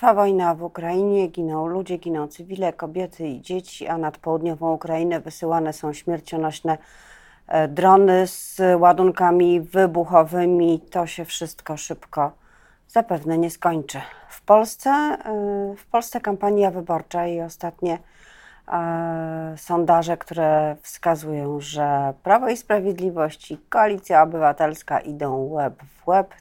Trwa wojna w Ukrainie, giną ludzie, giną cywile, kobiety i dzieci, a nad południową Ukrainę wysyłane są śmiercionośne e, drony z ładunkami wybuchowymi. To się wszystko szybko zapewne nie skończy. W Polsce, e, w Polsce kampania wyborcza i ostatnie e, sondaże, które wskazują, że Prawo i Sprawiedliwość i Koalicja Obywatelska idą łeb w łeb.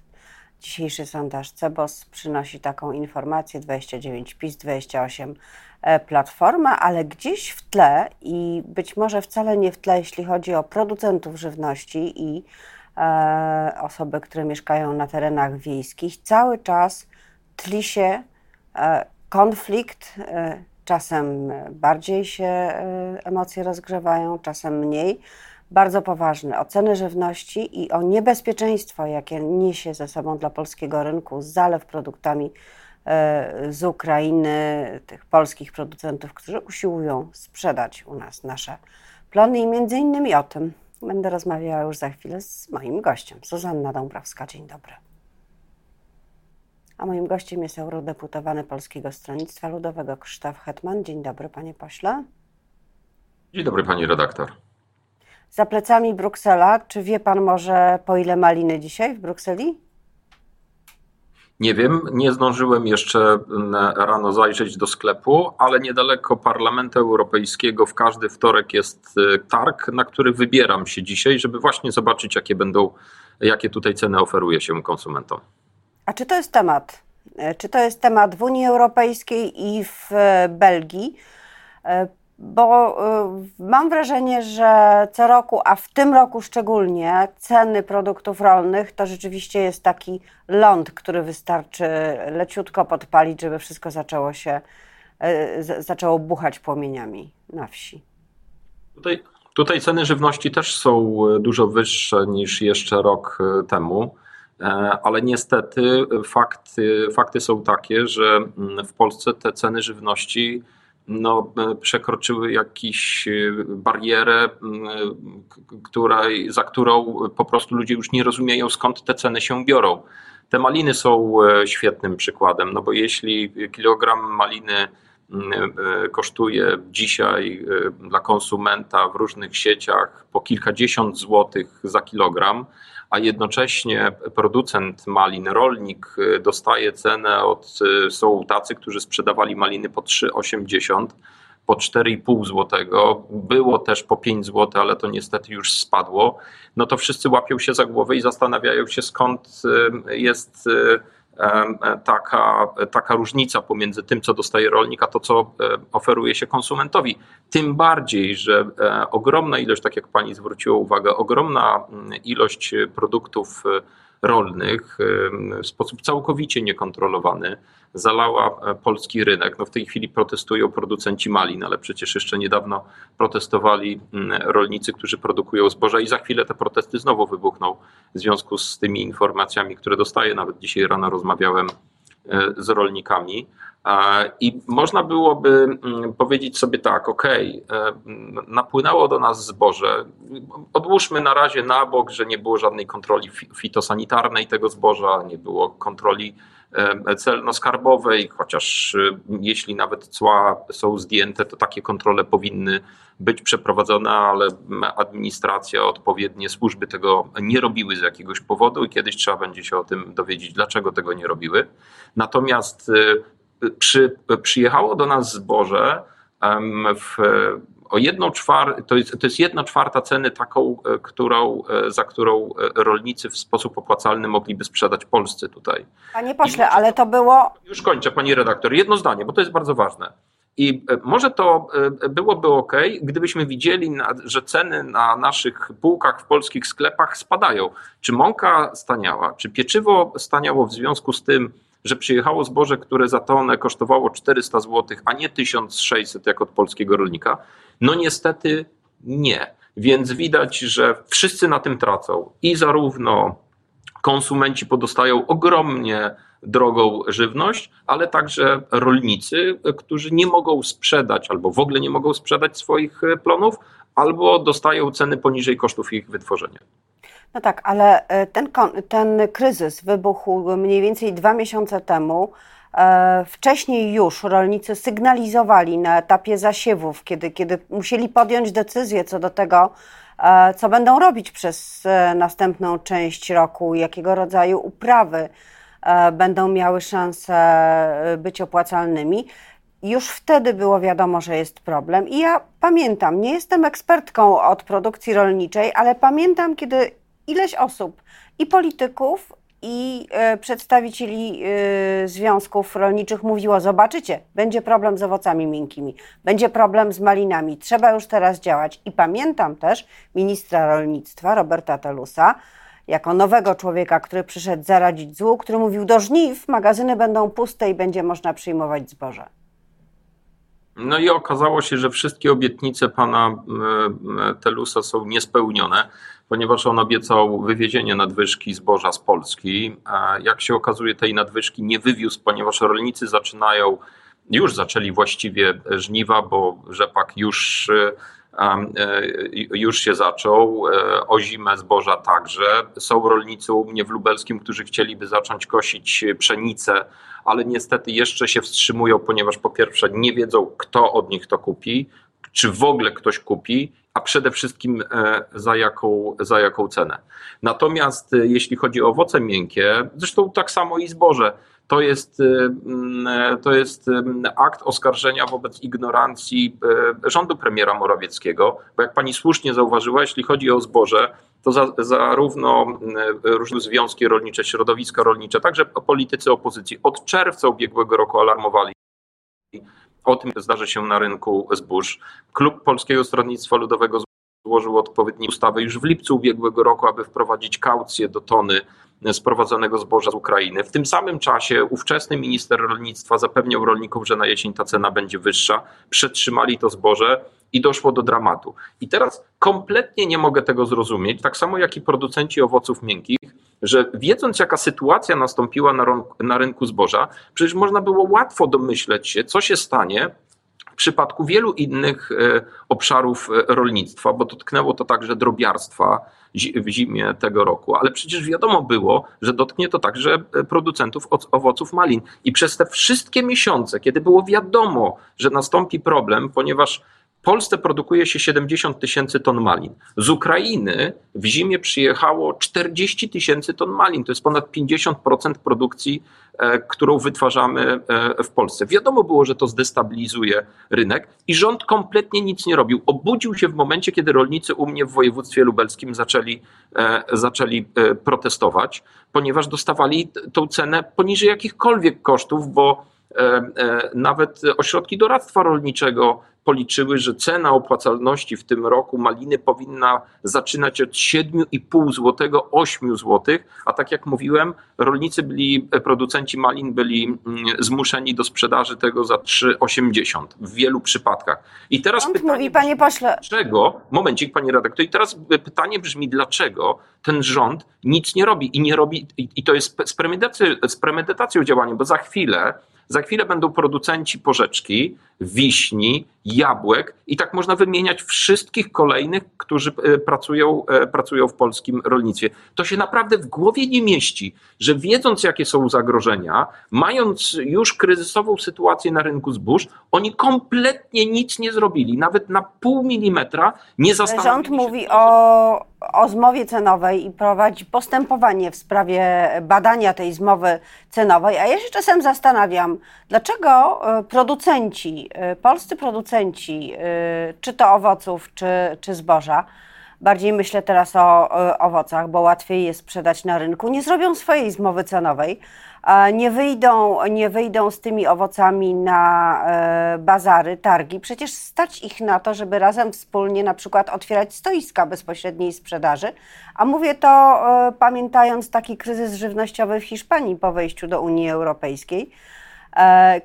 Dzisiejszy sondaż CEBOS przynosi taką informację: 29 PiS, 28 e, Platforma, ale gdzieś w tle i być może wcale nie w tle, jeśli chodzi o producentów żywności i e, osoby, które mieszkają na terenach wiejskich, cały czas tli się e, konflikt. E, czasem bardziej się e, emocje rozgrzewają, czasem mniej bardzo poważny o ceny żywności i o niebezpieczeństwo, jakie niesie ze sobą dla polskiego rynku zalew produktami e, z Ukrainy, tych polskich producentów, którzy usiłują sprzedać u nas nasze plony i między innymi o tym będę rozmawiała już za chwilę z moim gościem, Zuzanna Dąbrowska. Dzień dobry. A moim gościem jest eurodeputowany Polskiego Stronnictwa Ludowego Krzysztof Hetman. Dzień dobry, panie pośle. Dzień dobry, pani redaktor. Za plecami Bruksela. Czy wie pan może po ile maliny dzisiaj w Brukseli? Nie wiem, nie zdążyłem jeszcze rano zajrzeć do sklepu, ale niedaleko Parlamentu Europejskiego w każdy wtorek jest y, targ, na który wybieram się dzisiaj, żeby właśnie zobaczyć, jakie będą, jakie tutaj ceny oferuje się konsumentom. A czy to jest temat? E, czy to jest temat w Unii Europejskiej i w e, Belgii? Bo y, mam wrażenie, że co roku, a w tym roku szczególnie, ceny produktów rolnych to rzeczywiście jest taki ląd, który wystarczy leciutko podpalić, żeby wszystko zaczęło się, y, zaczęło buchać płomieniami na wsi. Tutaj, tutaj ceny żywności też są dużo wyższe niż jeszcze rok y, temu. E, ale niestety fakty, fakty są takie, że mm, w Polsce te ceny żywności no, e, przekroczyły jakąś e, barierę, której, za którą po prostu ludzie już nie rozumieją, skąd te ceny się biorą. Te maliny są e, świetnym przykładem, no bo jeśli kilogram maliny kosztuje dzisiaj dla konsumenta w różnych sieciach po kilkadziesiąt złotych za kilogram, a jednocześnie producent malin, rolnik y, dostaje cenę od, y, są tacy, którzy sprzedawali maliny po 3,80 po 4,5 zł, było też po 5 zł, ale to niestety już spadło, no to wszyscy łapią się za głowę i zastanawiają się skąd y, jest taka, taka różnica pomiędzy tym, co dostaje rolnik, a to, co oferuje się konsumentowi. Tym bardziej, że e, ogromna ilość, tak jak pani zwróciła uwagę, ogromna mm, ilość produktów e, rolnych w sposób całkowicie niekontrolowany zalała e, polski rynek. No w tej chwili protestują producenci malin, ale przecież jeszcze niedawno protestowali mm, rolnicy, którzy produkują zboża i za chwilę te protesty znowu wybuchną w związku z tymi informacjami, które dostaję. Nawet dzisiaj rano rozmawiałem z rolnikami. I można byłoby mm, powiedzieć sobie tak, ok, e, napłynęło do nas zboże. Odłóżmy na razie na bok, że nie było żadnej kontroli fitosanitarnej tego zboża, nie było kontroli e, celno-skarbowej, chociaż e, jeśli nawet cła są zdjęte, to takie kontrole powinny być przeprowadzone, ale administracja, odpowiednie służby tego nie robiły z jakiegoś powodu i kiedyś trzeba będzie się o tym dowiedzieć, dlaczego tego nie robiły. Natomiast przy, przyjechało do nas zboże w, o jedną czwartą, to jest, to jest jedna czwarta ceny taką, e, którą, e, za którą e, rolnicy w sposób opłacalny mogliby sprzedać Polsce tutaj. Panie pośle, ale to było... Już kończę, pani redaktor. Jedno zdanie, bo to jest bardzo ważne. I może to byłoby ok, gdybyśmy widzieli, że ceny na naszych półkach w polskich sklepach spadają. Czy mąka staniała, czy pieczywo staniało w związku z tym, że przyjechało zboże, które za tonę kosztowało 400 zł, a nie 1600 jak od polskiego rolnika? No niestety nie. Więc widać, że wszyscy na tym tracą i zarówno konsumenci podostają ogromnie drogą żywność, ale także rolnicy, którzy nie mogą sprzedać albo w ogóle nie mogą sprzedać swoich plonów, albo dostają ceny poniżej kosztów ich wytworzenia. No tak, ale e, ten, ten kryzys wybuchł mniej więcej dwa miesiące temu. E, wcześniej już rolnicy sygnalizowali na etapie zasiewów, kiedy, kiedy musieli podjąć decyzję co do tego, e, co będą robić przez e, następną część roku, jakiego rodzaju uprawy będą miały szansę być opłacalnymi. Już wtedy było wiadomo, że jest problem, i ja pamiętam, nie jestem ekspertką od produkcji rolniczej, ale pamiętam, kiedy ileś osób i polityków, i e, przedstawicieli e, związków rolniczych mówiło: Zobaczycie, będzie problem z owocami miękkimi, będzie problem z malinami, trzeba już teraz działać. I pamiętam też ministra rolnictwa Roberta Telusa, jako nowego człowieka, który przyszedł zaradzić złu, który mówił: Do żniw magazyny będą puste i będzie można przyjmować zboże. No i okazało się, że wszystkie obietnice pana Telusa są niespełnione, ponieważ on obiecał wywiezienie nadwyżki zboża z Polski. Jak się okazuje, tej nadwyżki nie wywiózł, ponieważ rolnicy zaczynają, już zaczęli właściwie żniwa, bo rzepak już e, już się zaczął, e, o zimę zboża także. Są rolnicy u mnie w Lubelskim, którzy chcieliby zacząć kosić pszenicę ale niestety jeszcze się wstrzymują, ponieważ po pierwsze nie wiedzą, kto od nich to kupi, czy w ogóle ktoś kupi, a przede wszystkim e, za jaką, za jaką cenę. Natomiast e, jeśli chodzi o owoce miękkie, zresztą tak samo i zboże, to jest, e, to jest akt oskarżenia wobec ignorancji rządu premiera Morawieckiego, bo jak pani słusznie zauważyła, jeśli chodzi o zboże, to za, zarówno różne związki rolnicze, środowiska rolnicze, także politycy opozycji od czerwca ubiegłego roku alarmowali o tym, że zdarzy się na rynku zbóż. Klub Polskiego Stronnictwa Ludowego złożył odpowiednie ustawy już w lipcu ubiegłego roku, aby wprowadzić kaucję do tony sprowadzonego zboża z Ukrainy. W tym samym czasie ówczesny minister rolnictwa zapewniał rolników, że na jesień ta cena będzie wyższa. Przetrzymali to zboże i doszło do dramatu. I teraz kompletnie nie mogę tego zrozumieć, tak samo jak i producenci owoców miękkich, że wiedząc jaka sytuacja nastąpiła na, na rynku zboża, przecież można było łatwo domyśleć się, co się stanie, w przypadku wielu innych e, obszarów e, rolnictwa, bo dotknęło to także drobiarstwa w zimie tego roku, ale przecież wiadomo było, że dotknie to także e, producentów owoców malin. I przez te wszystkie miesiące, kiedy było wiadomo, że nastąpi problem, ponieważ Polsce produkuje się 70 tysięcy ton malin. Z Ukrainy w zimie przyjechało 40 tysięcy ton malin. To jest ponad 50% produkcji, e, którą wytwarzamy e, w Polsce. Wiadomo było, że to zdestabilizuje rynek i rząd kompletnie nic nie robił. Obudził się w momencie, kiedy rolnicy u mnie w województwie lubelskim zaczęli, e, zaczęli protestować, ponieważ dostawali tą cenę poniżej jakichkolwiek kosztów, bo nawet ośrodki doradztwa rolniczego policzyły, że cena opłacalności w tym roku maliny powinna zaczynać od 7,5 zł, 8 zł, a tak jak mówiłem, rolnicy byli, producenci malin byli mm, zmuszeni do sprzedaży tego za 3,80 w wielu przypadkach. I teraz On pytanie, mówi, panie pośle. Dlaczego? Momencik, panie redaktor. I teraz pytanie brzmi, dlaczego ten rząd nic nie robi i nie robi, i to jest z premedytacją, z premedytacją działania, bo za chwilę za chwilę będą producenci porzeczki, wiśni, jabłek i tak można wymieniać wszystkich kolejnych, którzy e, pracują, e, pracują w polskim rolnictwie. To się naprawdę w głowie nie mieści, że wiedząc jakie są zagrożenia, mając już kryzysową sytuację na rynku zbóż, oni kompletnie nic nie zrobili, nawet na pół milimetra nie zastanowili Rząd się. Rząd mówi o, o zmowie cenowej i prowadzi postępowanie w sprawie badania tej zmowy cenowej, a ja się czasem zastanawiam, dlaczego e, producenci, polscy producenci, czy to owoców, czy, czy zboża, bardziej myślę teraz o owocach, bo łatwiej jest sprzedać na rynku, nie zrobią swojej zmowy cenowej, nie wyjdą, nie wyjdą z tymi owocami na e, bazary, targi. Przecież stać ich na to, żeby razem wspólnie na przykład otwierać stoiska bezpośredniej sprzedaży. A mówię to e, pamiętając taki kryzys żywnościowy w Hiszpanii po wejściu do Unii Europejskiej E,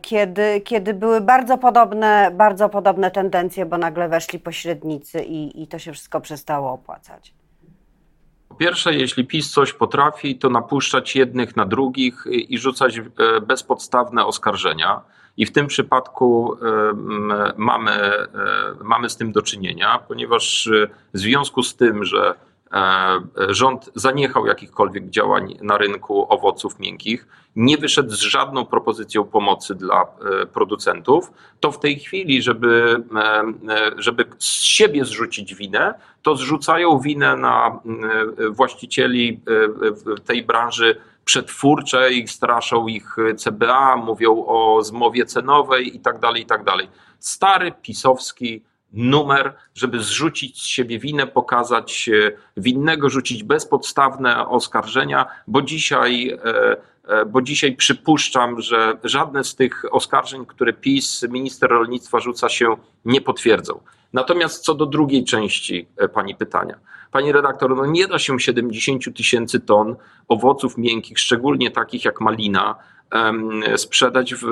kiedy, kiedy były bardzo podobne, bardzo podobne tendencje, bo nagle weszli pośrednicy i, i to się wszystko przestało opłacać. Po pierwsze, jeśli PiS coś potrafi, to napuszczać jednych na drugich i rzucać e, bezpodstawne oskarżenia. I w tym przypadku e, mamy, mamy z tym do czynienia, ponieważ w związku z tym, że rząd zaniechał jakichkolwiek działań na rynku owoców miękkich, nie wyszedł z żadną propozycją pomocy dla producentów, to w tej chwili, żeby, żeby z siebie zrzucić winę, to zrzucają winę na właścicieli tej branży przetwórczej, straszą ich CBA, mówią o zmowie cenowej i tak dalej, i tak. Stary pisowski numer, żeby zrzucić z siebie winę, pokazać winnego, rzucić bezpodstawne oskarżenia, bo dzisiaj, e, e, bo dzisiaj przypuszczam, że żadne z tych oskarżeń, które PiS, minister rolnictwa rzuca się, nie potwierdzą. Natomiast co do drugiej części e, pani pytania. Pani redaktor, no nie da się 70 tysięcy ton owoców miękkich, szczególnie takich jak malina, sprzedać w,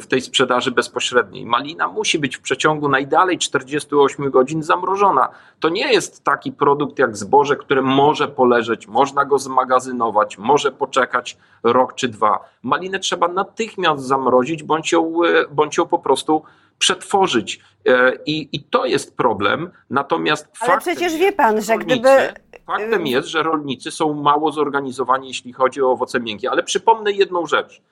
w tej sprzedaży bezpośredniej. Malina musi być w przeciągu najdalej 48 godzin zamrożona. To nie jest taki produkt jak zboże, które może poleżeć, można go zmagazynować, może poczekać rok czy dwa. Malinę trzeba natychmiast zamrozić bądź ją, bądź ją po prostu przetworzyć. E, I, I to jest problem. Natomiast Ale przecież wie pan, że gdyby. Faktem jest, że rolnicy są mało zorganizowani, jeśli chodzi o owoce miękkie. Ale przypomnę jedną rzecz.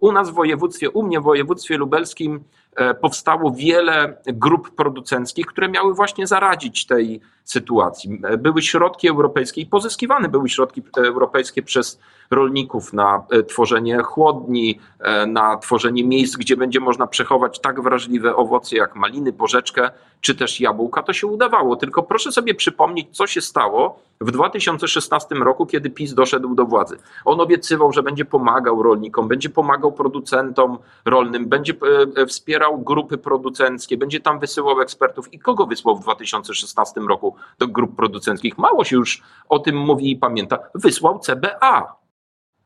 U nas w województwie, u mnie w województwie lubelskim e, powstało wiele grup producenckich, które miały właśnie zaradzić tej sytuacji. E, były środki europejskie i pozyskiwane były środki europejskie przez rolników na e, tworzenie chłodni, na tworzenie miejsc, gdzie będzie można przechować tak wrażliwe owoce jak maliny, porzeczkę czy też jabłka. To się udawało. Tylko proszę sobie przypomnieć, co się stało w 2016 roku, kiedy PiS doszedł do władzy. On obiecywał, że będzie pomagał rolnikom, będzie pomagał producentom rolnym, będzie e, wspierał grupy producenckie, będzie tam wysyłał ekspertów. I kogo wysłał w 2016 roku do grup producenckich? Mało się już o tym mówi i pamięta. Wysłał CBA.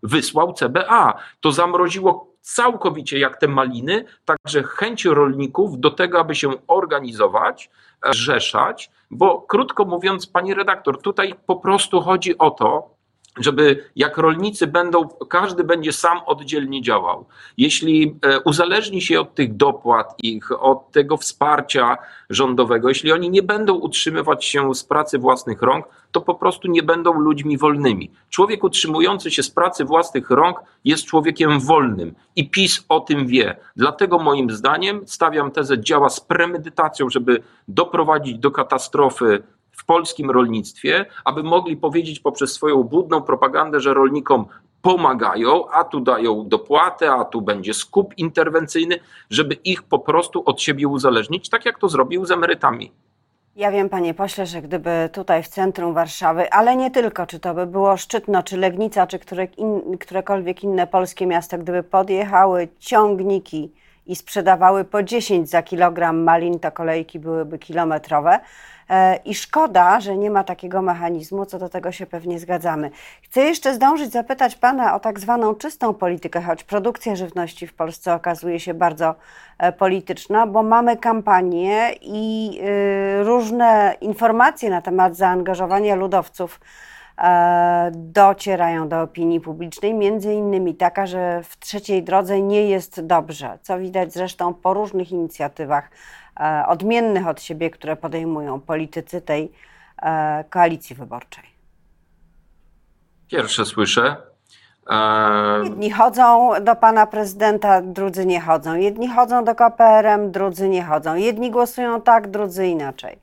Wysłał CBA. To zamroziło całkowicie jak te maliny, także chęć rolników do tego, aby się organizować, rzeszać, bo krótko mówiąc, pani redaktor, tutaj po prostu chodzi o to, żeby jak rolnicy będą, każdy będzie sam oddzielnie działał. Jeśli e, uzależni się od tych dopłat ich, od tego wsparcia rządowego, jeśli oni nie będą utrzymywać się z pracy własnych rąk, to po prostu nie będą ludźmi wolnymi. Człowiek utrzymujący się z pracy własnych rąk jest człowiekiem wolnym i PiS o tym wie. Dlatego moim zdaniem stawiam tezę, działa z premedytacją, żeby doprowadzić do katastrofy w polskim rolnictwie, aby mogli powiedzieć poprzez swoją budną propagandę, że rolnikom pomagają, a tu dają dopłatę, a tu będzie skup interwencyjny, żeby ich po prostu od siebie uzależnić, tak jak to zrobił z emerytami. Ja wiem, panie pośle, że gdyby tutaj w centrum Warszawy, ale nie tylko, czy to by było Szczytno, czy Legnica, czy które in, którekolwiek inne polskie miasto, gdyby podjechały ciągniki i sprzedawały po 10 za kilogram malin, to kolejki byłyby kilometrowe. E, I szkoda, że nie ma takiego mechanizmu, co do tego się pewnie zgadzamy. Chcę jeszcze zdążyć zapytać Pana o tak zwaną czystą politykę, choć produkcja żywności w Polsce okazuje się bardzo e, polityczna, bo mamy kampanie i y, różne informacje na temat zaangażowania ludowców docierają do opinii publicznej, między innymi taka, że w trzeciej drodze nie jest dobrze, co widać zresztą po różnych inicjatywach E, odmiennych od siebie, które podejmują politycy tej e, koalicji wyborczej? Pierwsze słyszę. E, Jedni chodzą do pana prezydenta, drudzy nie chodzą. Jedni chodzą do KPRM, drudzy nie chodzą. Jedni głosują tak, drudzy inaczej.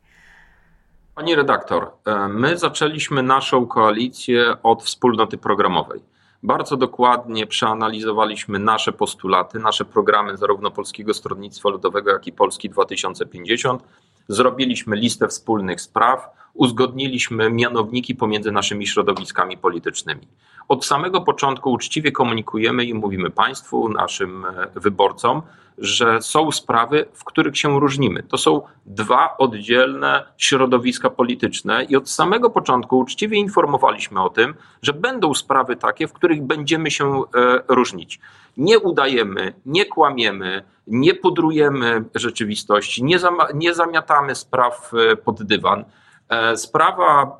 Pani redaktor, my zaczęliśmy naszą koalicję od wspólnoty programowej. Bardzo dokładnie przeanalizowaliśmy nasze postulaty, nasze programy zarówno Polskiego Stronnictwa Ludowego, jak i Polski 2050. Zrobiliśmy listę wspólnych spraw, uzgodniliśmy mianowniki pomiędzy naszymi środowiskami politycznymi. Od samego początku uczciwie komunikujemy i mówimy Państwu, naszym e, wyborcom, że są sprawy, w których się różnimy. To są dwa oddzielne środowiska polityczne i od samego początku uczciwie informowaliśmy o tym, że będą sprawy takie, w których będziemy się e, różnić. Nie udajemy, nie kłamiemy, nie pudrujemy rzeczywistości, nie, nie zamiatamy spraw e, pod dywan. E, sprawa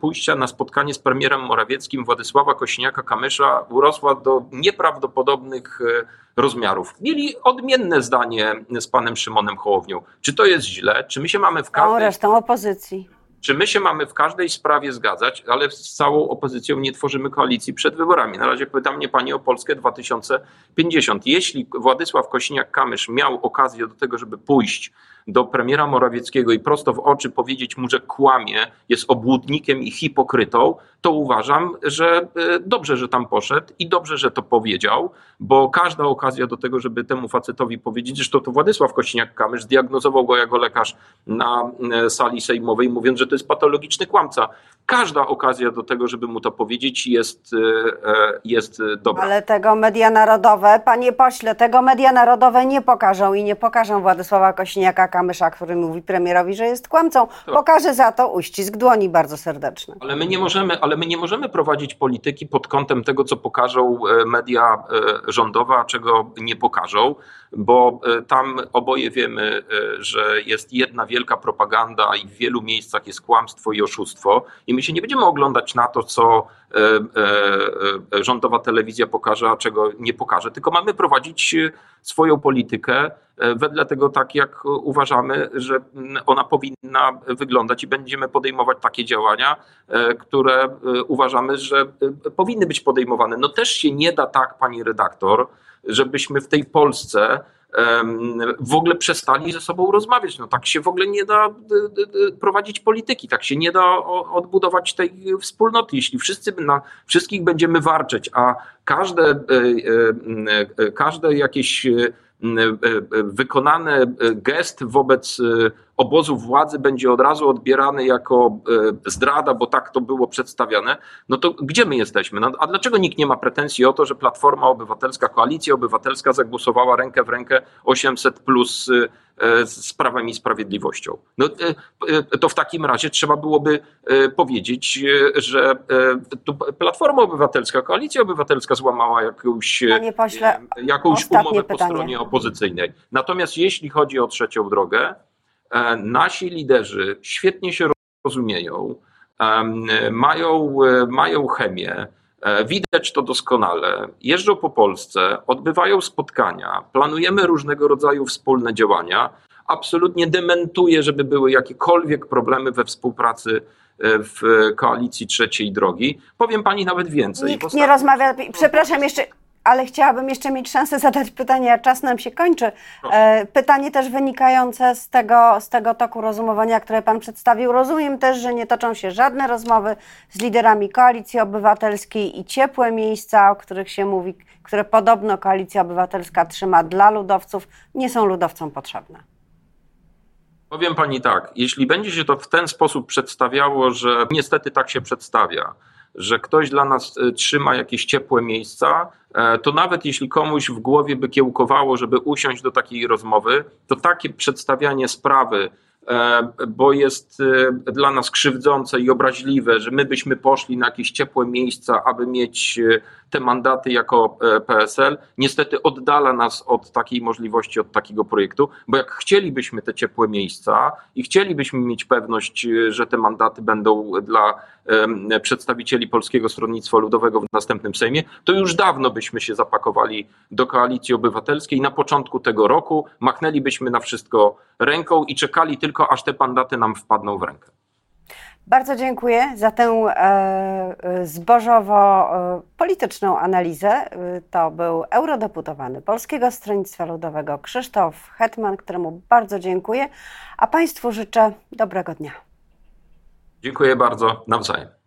pójścia na spotkanie z premierem Morawieckim Władysława Kośniaka-Kamysza urosła do nieprawdopodobnych rozmiarów. Mieli odmienne zdanie z panem Szymonem Hołownią. Czy to jest źle? Czy my się mamy w każdej... resztą opozycji. Czy my się mamy w każdej sprawie zgadzać, ale z całą opozycją nie tworzymy koalicji przed wyborami? Na razie pyta mnie pani o Polskę 2050. Jeśli Władysław Kosiniak-Kamysz miał okazję do tego, żeby pójść do premiera Morawieckiego i prosto w oczy powiedzieć mu, że kłamie, jest obłudnikiem i hipokrytą, to uważam, że e, dobrze, że tam poszedł i dobrze, że to powiedział, bo każda okazja do tego, żeby temu facetowi powiedzieć, że to Władysław Kośniak-Kamysz zdiagnozował go jako lekarz na e, sali sejmowej, mówiąc, że to jest patologiczny kłamca. Każda okazja do tego, żeby mu to powiedzieć jest, e, jest dobra. Ale tego media narodowe, panie pośle, tego media narodowe nie pokażą i nie pokażą Władysława Kośniaka-Kamysza, który mówi premierowi, że jest kłamcą. Tak. Pokaże za to uścisk dłoni bardzo serdeczny. Ale my nie możemy, ale my nie możemy prowadzić polityki pod kątem tego, co pokażą e, media e, rządowe, a czego nie pokażą, bo e, tam oboje wiemy, że jest jedna wielka propaganda i w wielu miejscach jest kłamstwo i oszustwo. I my się nie będziemy oglądać na to, co rządowa telewizja pokaże, a czego nie pokaże, tylko mamy prowadzić swoją politykę wedle tego tak, jak uważamy, że ona powinna wyglądać i będziemy podejmować takie działania, które uważamy, że powinny być podejmowane. No też się nie da tak, pani redaktor, żebyśmy w tej Polsce w ogóle przestali ze sobą rozmawiać. No tak się w ogóle nie da prowadzić polityki, tak się nie da odbudować tej wspólnoty. Jeśli wszyscy na wszystkich będziemy warczeć, a każde, e, e, e, każde jakieś wykonany gest wobec obozu władzy będzie od razu odbierany jako zdrada, bo tak to było przedstawiane, no to gdzie my jesteśmy? No, a dlaczego nikt nie ma pretensji o to, że Platforma Obywatelska, Koalicja Obywatelska zagłosowała rękę w rękę 800 plus z Prawem i Sprawiedliwością? No, to w takim razie trzeba byłoby powiedzieć, że Platforma Obywatelska, Koalicja Obywatelska złamała jakąś, pośle, jakąś umowę po stronie opozycyjnej. Natomiast jeśli chodzi o trzecią drogę, e, nasi liderzy świetnie się rozumieją, mają, e, mają chemię, e, widać to doskonale, jeżdżą po Polsce, odbywają spotkania, planujemy różnego rodzaju wspólne działania. Absolutnie dementuję, żeby były jakiekolwiek problemy we współpracy w koalicji trzeciej drogi. Powiem pani nawet więcej. Nikt nie rozmawia, przepraszam jeszcze, ale chciałabym jeszcze mieć szansę zadać pytanie, a czas nam się kończy. E, pytanie też wynikające z tego, z tego toku rozumowania, które Pan przedstawił. Rozumiem też, że nie toczą się żadne rozmowy z liderami Koalicji Obywatelskiej i ciepłe miejsca, o których się mówi, które podobno Koalicja Obywatelska trzyma dla ludowców, nie są ludowcom potrzebne. Powiem Pani tak, jeśli będzie się to w ten sposób przedstawiało, że niestety tak się przedstawia, że ktoś dla nas e, trzyma jakieś ciepłe miejsca, e, to nawet jeśli komuś w głowie by kiełkowało, żeby usiąść do takiej rozmowy, to takie przedstawianie sprawy, bo jest dla nas krzywdzące i obraźliwe, że my byśmy poszli na jakieś ciepłe miejsca, aby mieć te mandaty jako PSL, niestety oddala nas od takiej możliwości, od takiego projektu, bo jak chcielibyśmy te ciepłe miejsca i chcielibyśmy mieć pewność, że te mandaty będą dla przedstawicieli Polskiego Stronnictwa Ludowego w następnym Sejmie, to już dawno byśmy się zapakowali do koalicji obywatelskiej. Na początku tego roku machnęlibyśmy na wszystko ręką i czekali tylko, aż te mandaty nam wpadną w rękę. Bardzo dziękuję za tę e, e zbożowo-polityczną e, analizę. To był eurodeputowany Polskiego Stronnictwa Ludowego Krzysztof Hetman, któremu bardzo dziękuję, a Państwu życzę dobrego dnia. Dziękuję bardzo. Nawzajem.